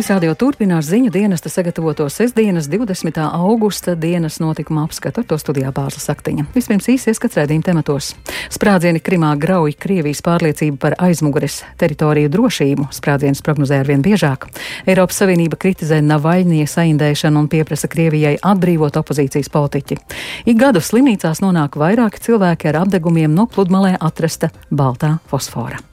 Latvijas radio turpinās ziņu dienesta sagatavoto sestdienas 20. augusta dienas notikuma apskatu ar to studijā Bāzes Saktiņa. Vispirms īsi ieskats redzījuma tematos. Sprādzieni Krimā grauj Krievijas pārliecību par aizmugures teritoriju drošību. Sprādziens prognozē arvien biežāk. Eiropas Savienība kritizē Navaļnie saindēšanu un pieprasa Krievijai atbrīvot opozīcijas politiķi. Ik gadu slimnīcās nonāk vairāki cilvēki ar apdegumiem no pludmalē atrasta baltā fosfora.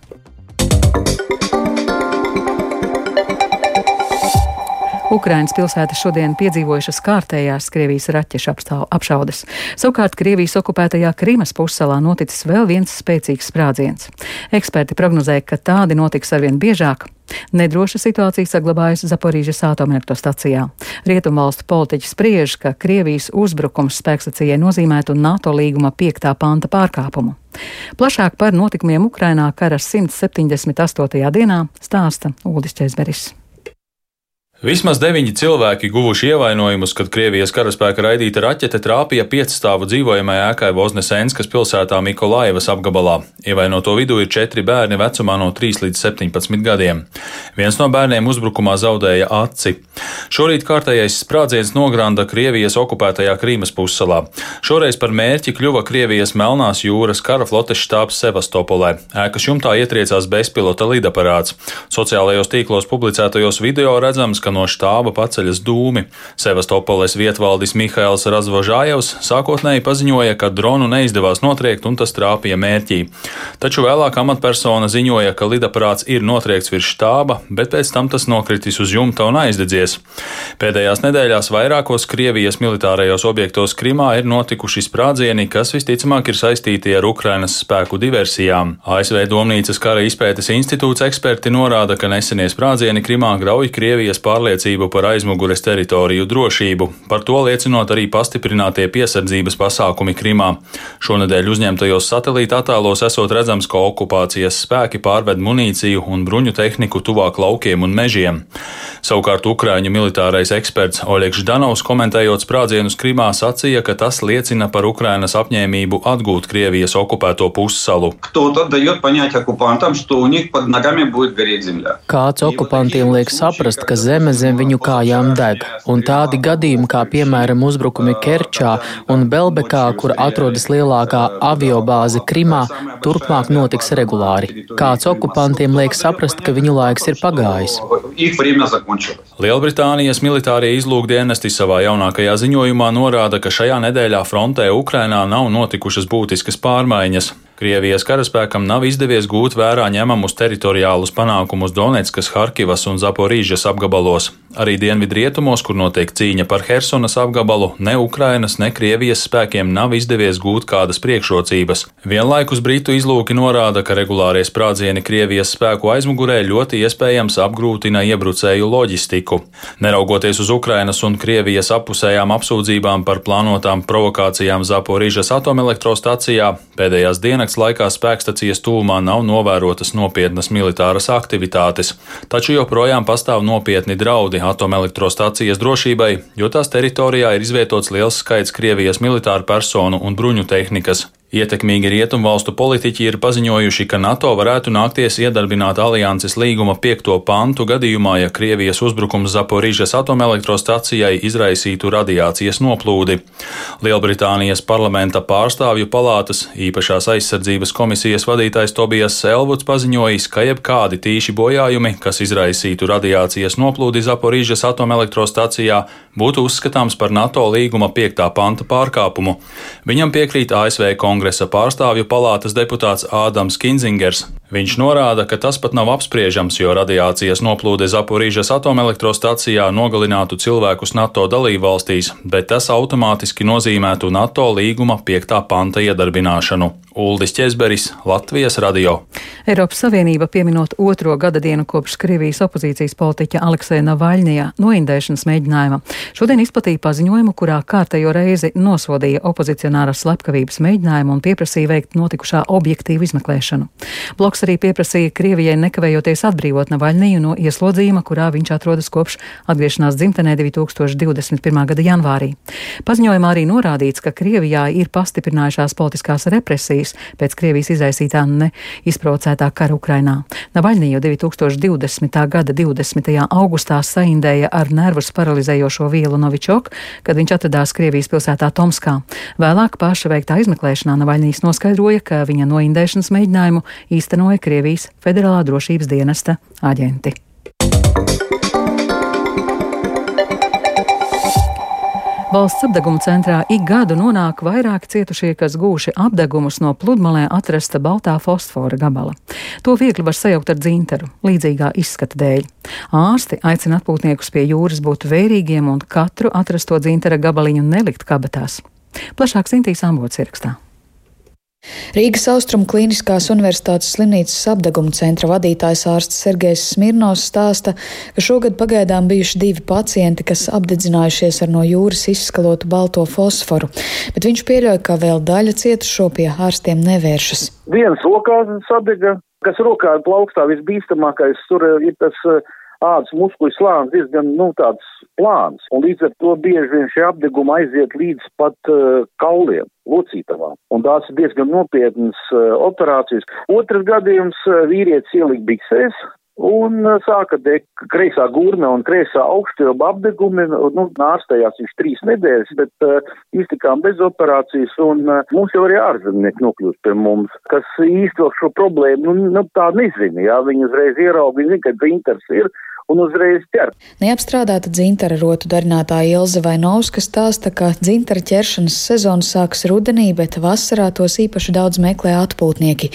Ukrainas pilsētas šodien piedzīvojušas kārtējās Krievijas raķešu apšaudes. Savukārt Krievijas okupētajā Krīmas pussalā noticis vēl viens spēcīgs sprādziens. Eksperti prognozē, ka tādi notiks arvien biežāk. Nedroša situācija saglabājas Zaporīžas atomelektrostacijā. Rietumvalstu politiķi spriež, ka Krievijas uzbrukums spēkstacijai nozīmētu NATO līguma 5. panta pārkāpumu. Plašāk par notikumiem Ukrainā kara 178. dienā stāsta Uldis Čezberis. Vismaz deviņi cilvēki guvuši ievainojumus, kad Krievijas karaspēka raidīta raķete trāpīja piecstāvu dzīvojamajā ēkai Voznesenskas pilsētā Mikolaivas apgabalā. Ievainoto vidū ir četri bērni vecumā no 3 līdz 17 gadiem. Viens no bērniem uzbrukumā zaudēja aci. Šorīt kārtējais sprādziens nogranda Krievijas okupētajā Krīmas pussalā. Šoreiz par mērķi kļuva Krievijas Melnās jūras kara flotes štābs Sevastopolē. Ēkas jumtā ietriecās bezpilota lidaparāts. Sociālajos tīklos publicētajos video redzams, ka no štāba paceļas dūmi. Sevastopoles vietvaldis Mihails Razvožājevs sākotnēji paziņoja, ka dronu neizdevās notriekt un tas trāpīja mērķī. Taču vēlāk amatpersona ziņoja, ka lidaparāts ir notriekts virs štāba, bet pēc tam tas nokritis uz jumta un aizdedzies. Pēdējās nedēļās vairākos Krievijas militārajos objektos Krimā ir notikuši sprādzieni, kas visticamāk ir saistīti ar Ukrainas spēku diversijām. ASV Domnīcas kara izpētes institūts eksperti norāda, ka nesenie sprādzieni Krimā grauj Krievijas pārliecību par aizmugures teritoriju drošību, par to liecinot arī pastiprinātie piesardzības pasākumi Krimā. Šonadēļ uzņemtajos satelīta attēlos esot redzams, ka okupācijas spēki pārved munīciju un bruņu tehniku tuvāk laukiem un mežiem. Savukārt Ukrāņu militārais eksperts Oļegs Ždanovs komentējot sprādzienus Krimā sacīja, ka tas liecina par Ukrainas apņēmību atgūt Krievijas okupēto pussalu. Kāds okupantiem liek saprast, ka zeme zeme zem viņu kājām deg, un tādi gadījumi, kā piemēram uzbrukumi Kerčā un Belbekā, kur atrodas lielākā aviobāze Krimā, turpmāk notiks regulāri. Kāds okupantiem liek saprast, ka viņu laiks ir pagājis. Lielbritānijas militārie izlūkdienesti savā jaunākajā ziņojumā norāda, ka šajā nedēļā frontē Ukrainā nav notikušas būtiskas pārmaiņas. Krievijas karaspēkam nav izdevies gūt vērā ņemamus teritoriālus panākumus Donetskas, Harkivas un Zaporīžas apgabalos. Arī dienvidrietumos, kur notiek cīņa par Helsonas apgabalu, ne Ukrainas, ne Krievijas spēkiem nav izdevies gūt kādas priekšrocības. Vienlaikus Britu izlūki norāda, ka regulārie sprādzieni Krievijas spēku aizmugurē ļoti iespējams apgrūtina iebrucēju loģistiku. Neraugoties uz Ukrainas un Krievijas apusējām apsūdzībām par plānotām provokācijām Zaporīžas atomelektrostacijā, pēdējās dienas laikā spēkstacijas tūmā nav novērotas nopietnas militāras aktivitātes, taču joprojām pastāv nopietni draudi atomelektrostacijas drošībai, jo tās teritorijā ir izvietots liels skaits Krievijas militāru personu un bruņu tehnikas. Ietekmīgi rietumvalstu politiķi ir paziņojuši, ka NATO varētu nākties iedarbināt alianses līguma piekto pantu gadījumā, ja Krievijas uzbrukums Zaporīžas atomelektrostacijai izraisītu radiācijas noplūdi. Lielbritānijas parlamenta pārstāvju palātas īpašās aizsardzības komisijas vadītājs Tobijas Selvuds paziņojis, ka jebkādi tīši bojājumi, kas izraisītu radiācijas noplūdi Zaporīžas atomelektrostacijā, būtu uzskatāms par NATO līguma piektā panta pārkāpumu. Viņam piekrīt ASV kongresa kongresa pārstāvju palātas deputāts Ādams Kinzingers. Viņš norāda, ka tas pat nav apspriežams, jo radiācijas noplūde Zaporīžas atomelektrostacijā nogalinātu cilvēkus NATO dalībvalstīs, bet tas automātiski nozīmētu NATO līguma 5. panta iedarbināšanu. Uldis Česberis, Latvijas radio. Eiropas Savienība pieminot otro gada dienu kopš Krievijas opozīcijas politiķa Aleksēna Navaļņajā noindēšanas mēģinājuma, šodien izplatīja paziņojumu, kurā kārtējo reizi nosodīja opozicionāras slepkavības mēģinājumu un pieprasīja veikt notikušā objektīvu izmeklēšanu. Bloks arī pieprasīja Krievijai nekavējoties atbrīvot Navaļniju no ieslodzījuma, kurā viņš atrodas kopš atgriešanās dzimtenē 2021. gada janvārī. Paziņojumā arī norādīts, ka Krievijā ir pastiprinājušās politiskās represijas pēc Krievijas izraisītā neizprovocētā kara Ukrainā. Navaļniju 2020. gada 20. augustā saindēja ar nervus paralizējošo vielu Novičok, kad viņš atradās Krievijas pilsētā Tomskā. Vēlāk paša veiktā izmeklēšanā Navaļnijas noskaidroja, ka viņa noindēšanas mēģinājumu īstenoja Krievijas Federālā drošības dienesta aģenti. Valsts apdeguma centrā ik gadu nonāk vairāki cietušie, kas gūši apdegumus no pludmalē atrasta baltā fosfora gabala. To viegli var sajaukt ar dzintaru, līdzīgā izskata dēļ. Ārsti aicina atpūtniekus pie jūras būt vērīgiem un katru atrasto dzintara gabaliņu nelikt kabatās. Plašāk Sintīs Ambots ierakstā. Rīgas Austrum Kliniskās Universitātes slimnīcas apdeguma centra vadītājs ārsts Sergejs Smirnovs stāsta, ka šogad pagaidām bijuši divi pacienti, kas apdedzinājušies ar no jūras izskalotu balto fosforu, bet viņš pieļauj, ka vēl daļa cietušo pie ārstiem nevēršas. Viens rokā sadega, kas rokā plaukstā visbīstamākais, tur ir tas uh, ādas muskuļu slānis diezgan, nu, tāds plāns, un līdz ar to bieži vien šie apdegumi aiziet līdz pat uh, kauliem, locītavām, un tās ir diezgan nopietnas uh, operācijas. Otrs gadījums uh, vīrietis ielika biksēs, un uh, sāka degt kreisā gurna un kreisā augšķilba apdegumi, nu, ārstējās viņš trīs nedēļas, bet uh, iztikām bez operācijas, un uh, mums jau arī ārzemnieki nokļūst pie mums, kas īsto šo problēmu, nu, nu tā nezina, jā, viņi uzreiz viņi zina, ka dzintars ir, un uzreiz ķert. Neapstrādāta dzintara rotu darinātāja Ilze Vainovska stāsta, ka dzintara ķeršanas sezona sāks rudenī, bet vasarā tos īpaši daudz meklē atpūtnieki.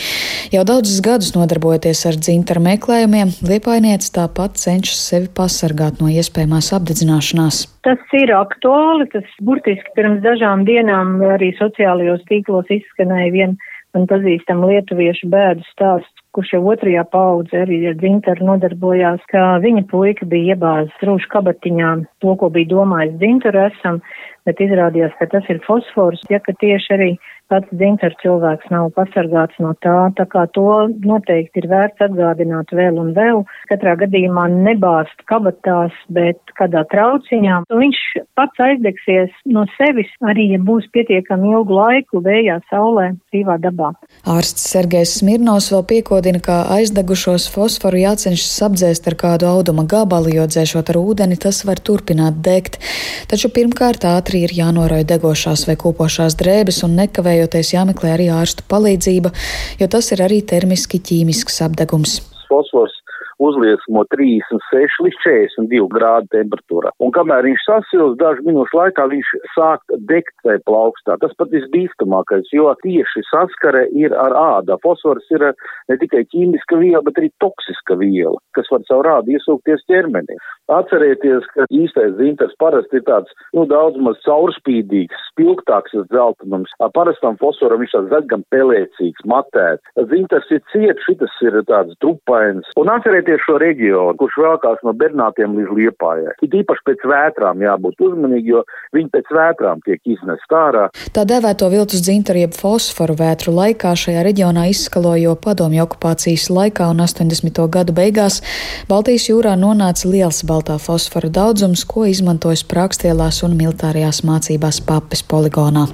Jau daudzus gadus nodarbojoties ar dzintara meklējumiem, Liepainietis tāpat cenšas sevi pasargāt no iespējamās apdedzināšanās. Tas ir aktuāli, tas burtiski pirms dažām dienām arī sociālajos tīklos izskanēja viena man pazīstama lietuviešu bēdu stāsts, kurš jau otrajā paudze arī ar dzintaru nodarbojās, ka viņa puika bija iebāzis rūšu kabatiņām to, ko bija domājis dzintaru esam, bet izrādījās, ka tas ir fosfors, ja ka tieši arī pats dzintars cilvēks nav pasargāts no tā, tā kā to noteikti ir vērts atgādināt vēl un vēl. Katrā gadījumā nebāzt kabatās, bet kādā trauciņā. Viņš pats aizdegsies no sevis, arī ja būs pietiekami ilgu laiku vējā, saulē, dzīvā dabā. Ārsts Sergejs Smirnovs vēl piekodina, ka aizdegušos fosforu jācenšas apdzēst ar kādu auduma gabalu, jo dzēšot ar ūdeni tas var turpināt degt. Taču pirmkārt ātri ir jānoroja degošās vai kūpošās drēbes un nekavējot nekavējoties jāmeklē arī ārstu palīdzība, jo tas ir arī termiski ķīmisks apdegums. Fosfors uzliesmo 36 līdz 42 grādu temperatūrā. Un kamēr viņš sasils, dažu minūšu laikā viņš sāk degt vai plaukstā. Tas pat visbīstamākais, jo tieši saskare ir ar ādā. Fosfors ir ne tikai ķīmiska viela, bet arī toksiska viela, kas var caur ādu iesūkties ķermenī. Atcerieties, ka īstais dzintars parasti ir tāds, nu, daudz maz caurspīdīgs, spilgtāks dzeltenums. Ar parastam fosforam viņš tāds zaļgam pelēcīgs, matēts. Dzintars ir ciets, šitas ir tāds trupains. Un atcerieties, Paskatieties šo reģionu, kurš vēlkās no Bernātiem līdz Liepājai. It īpaši pēc vētrām jābūt uzmanīgi, jo viņi pēc vētrām tiek iznest ārā. Tā dēvēto viltus dzintaru jeb fosforu vētru laikā šajā reģionā izskalojo padomju okupācijas laikā un 80. gadu beigās Baltijas jūrā nonāca liels baltā fosfora daudzums, ko izmantojas prākstielās un militārajās mācībās papes poligonā.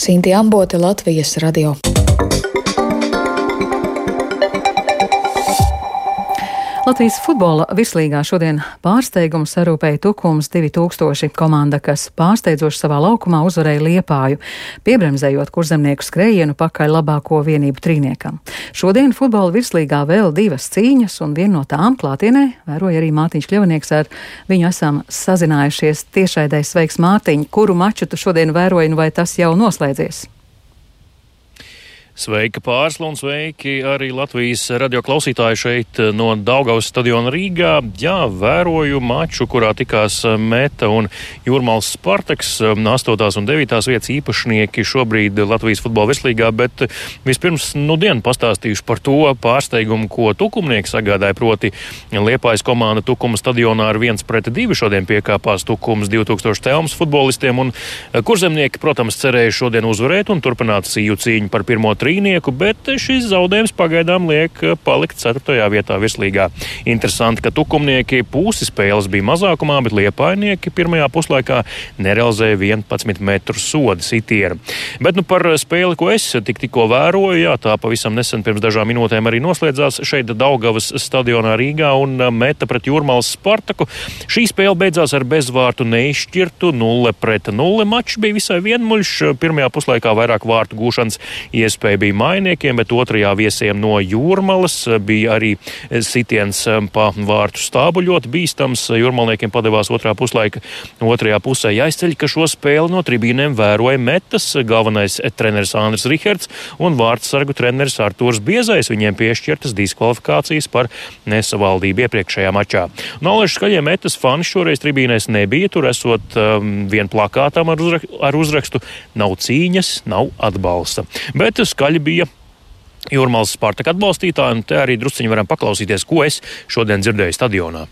Sinti Ambote, Latvijas radio. Latvijas futbola vislīgā šodien pārsteigumu sarūpēja Tukums 2000 komanda, kas pārsteidzoši savā laukumā uzvarēja Liepāju, piebremzējot kurzemnieku skrējienu pakaļ labāko vienību trīniekam. Šodien futbola virslīgā vēl divas cīņas, un viena no tām klātienē vēroja arī Mārtiņš Kļavnieks. Ar viņu esam sazinājušies tiešraidē sveiks Mārtiņ, kuru maču tu šodien vēroji, vai tas jau noslēdzies? Sveika pārsla un sveiki arī Latvijas radio klausītāji šeit no Daugavas stadiona Rīgā. Jā, vēroju maču, kurā tikās Meta un Jūrmals Spartaks, 8. un 9. vietas īpašnieki šobrīd Latvijas futbola virslīgā, bet vispirms nu dienu pastāstīšu par to pārsteigumu, ko tukumnieki sagādāja, proti Liepājas komanda Tukuma stadionā ar 1 pret 2 šodien piekāpās Tukums 2000 telmas futbolistiem un kurzemnieki, protams, cerēja šodien uzvarēt un turpināt sīju cīņu par pirmo trīnu trīnieku, bet šis zaudējums pagaidām liek palikt 4. vietā virslīgā. Interesanti, ka tukumnieki pusi spēles bija mazākumā, bet liepainieki pirmajā puslaikā nerealizēja 11 metru sodu sitienu. Bet nu, par spēli, ko es tik, tikko vēroju, jā, tā pavisam nesen pirms dažām minūtēm arī noslēdzās šeit Daugavas stadionā Rīgā un meta pret Jūrmālas Spartaku. Šī spēle beidzās ar bezvārtu neizšķirtu 0 pret 0. Mačs bija visai vienmuļš. Pirmajā puslaikā vairāk vārtu gūšanas iespēja bija mainiekiem, bet otrajā viesiem no Jūrmalas bija arī sitiens pa vārtu stābu ļoti bīstams. Jūrmalniekiem padevās otrā puslaika otrajā pusē jāizceļ, ka šo spēli no tribīnēm vēroja metas galvenais treneris Andris Rihards un vārdsargu treneris Artūrs Biezais. Viņiem piešķirtas diskvalifikācijas par nesavaldību iepriekšējā mačā. Nolaiž skaļie metas fani šoreiz tribīnēs nebija, tur esot um, vien plakātām ar, uzrak ar uzrakstu Nav cīņas, nav atbalsta. Bet skaļi bija Jūrmālas Spārtaka atbalstītāji, un te arī drusciņi varam paklausīties, ko es šodien dzirdēju stadionā.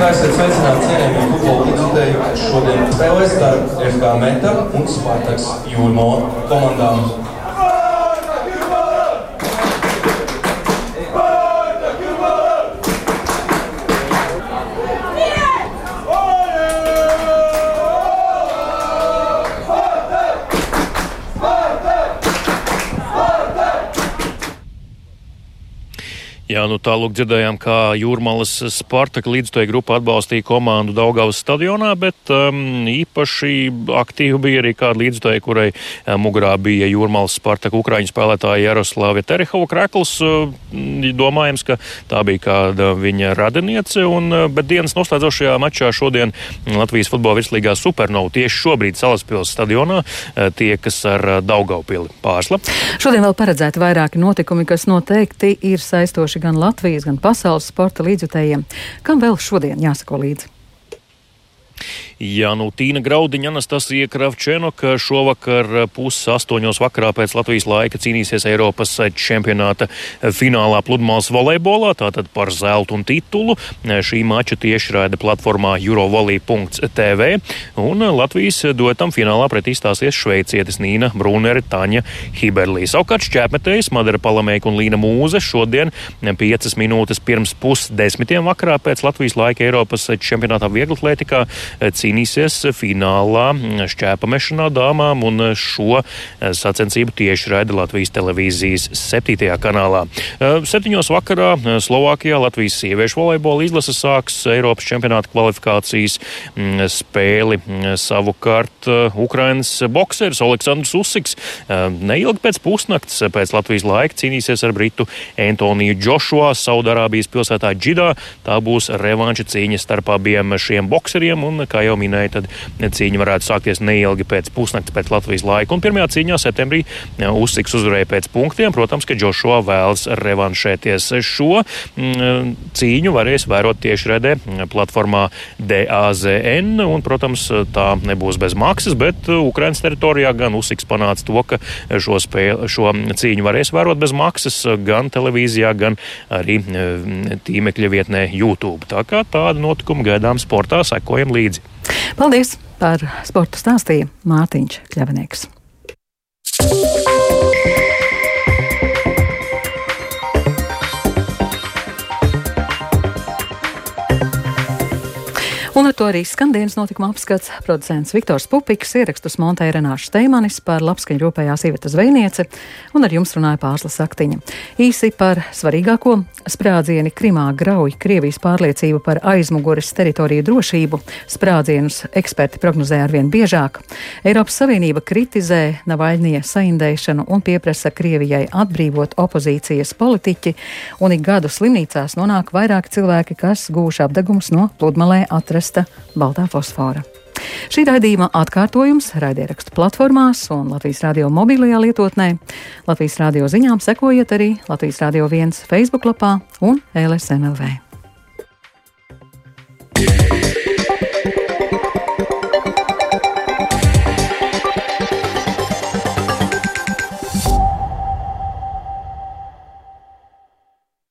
Esat sveicināti cienījamie futbola līdzekļi, šodien spēlēs starp FK Meta un Spartaks Jūrmāla komandām. Jā, nu tālāk dzirdējām, kā Jūrmālas Spartaka līdzstoja grupa atbalstīja komandu Daugavas stadionā, bet um, īpaši aktīvi bija arī kāda līdzstoja, kurai um, mugurā bija Jūrmālas Spartaka ukraiņu spēlētāja Jaroslāvia Terehova Krekls. Uh, domājams, ka tā bija kāda viņa radiniece, un, uh, bet dienas noslēdzošajā mačā šodien Latvijas futbola virslīgā Supernova tieši šobrīd Salaspils stadionā uh, tiekas ar uh, Daugavpili pārsla. Šodien vēl paredzēti vairāki notikumi, kas noteikti ir saistoši gan Latvijas, gan pasaules sporta līdzjutējiem. Kam vēl šodien jāsako līdzi? Jā, nu Tīna Graudiņa, Anastasija Kravčenoka šovakar puses astoņos vakarā pēc Latvijas laika cīnīsies Eiropas čempionāta finālā pludmales volejbolā, tātad par zeltu un titulu. Šī mača tiešraida platformā eurovolī.tv un Latvijas duetam finālā pretī stāsies šveicietis Nīna Brunere, Taņa Hiberlī. Savukārt šķēpmetējs Madara Palamēka un Līna Mūze šodien piecas minūtes pirms pusdesmitiem vakarā pēc Latvijas laika Eiropas čempionātā vieglatlētikā cīnīsies finālā šķēpamešanā dāmām, un šo sacensību tieši raida Latvijas televīzijas 7. kanālā. Septiņos vakarā Slovākijā Latvijas sieviešu volejbola izlase sāks Eiropas čempionāta kvalifikācijas spēli. Savukārt Ukrainas bokseris Aleksandrs Usiks neilgi pēc pusnakts pēc Latvijas laika cīnīsies ar Britu Antoniju Džošua Saudārābijas pilsētā Džidā. Tā būs revanša cīņa starp abiem šiem bokseriem, un, kā jau minēju, tad cīņa varētu sākties neilgi pēc pusnakts pēc Latvijas laika. Un pirmajā cīņā septembrī Usiks uzvarēja pēc punktiem. Protams, ka Džošo vēlas revanšēties. Šo mm, cīņu varēs vērot tieši redē platformā DAZN, un, protams, tā nebūs bez maksas, bet Ukrainas teritorijā gan Usiks panāca to, ka šo, spēli, šo cīņu varēs vērot bez maksas gan televīzijā, gan arī tīmekļa vietnē YouTube. Tā kā tāda notikuma gaidām sportā, sekojam līdzi. Paldies par sporta stāstījumu Mārtiņš Kļavnieks. Ar to arī skan dienas notikuma apskats. Producents Viktors Pupiks ierakstus montēja Renāša Steimanis par labskaņu rūpējā sievietes zvejniece, un ar jums runāja Pārslas Saktiņa. Īsi par svarīgāko sprādzieni Krimā grauj Krievijas pārliecību par aizmugures teritoriju drošību. Sprādzienus eksperti prognozē arvien biežāk. Eiropas Savienība kritizē Navaļnie saindēšanu un pieprasa Krievijai atbrīvot opozīcijas politiķi, un ik gadu slimnīcās nonāk vairāk cilvēki, kas gūši apdegumus no pludmalē atrast atrasta baltā fosfora. Šī raidījuma atkārtojums raidierakstu platformās un Latvijas radio mobilajā lietotnē. Latvijas radio ziņām sekojiet arī Latvijas radio viens Facebook lapā un LSMLV. Yeah.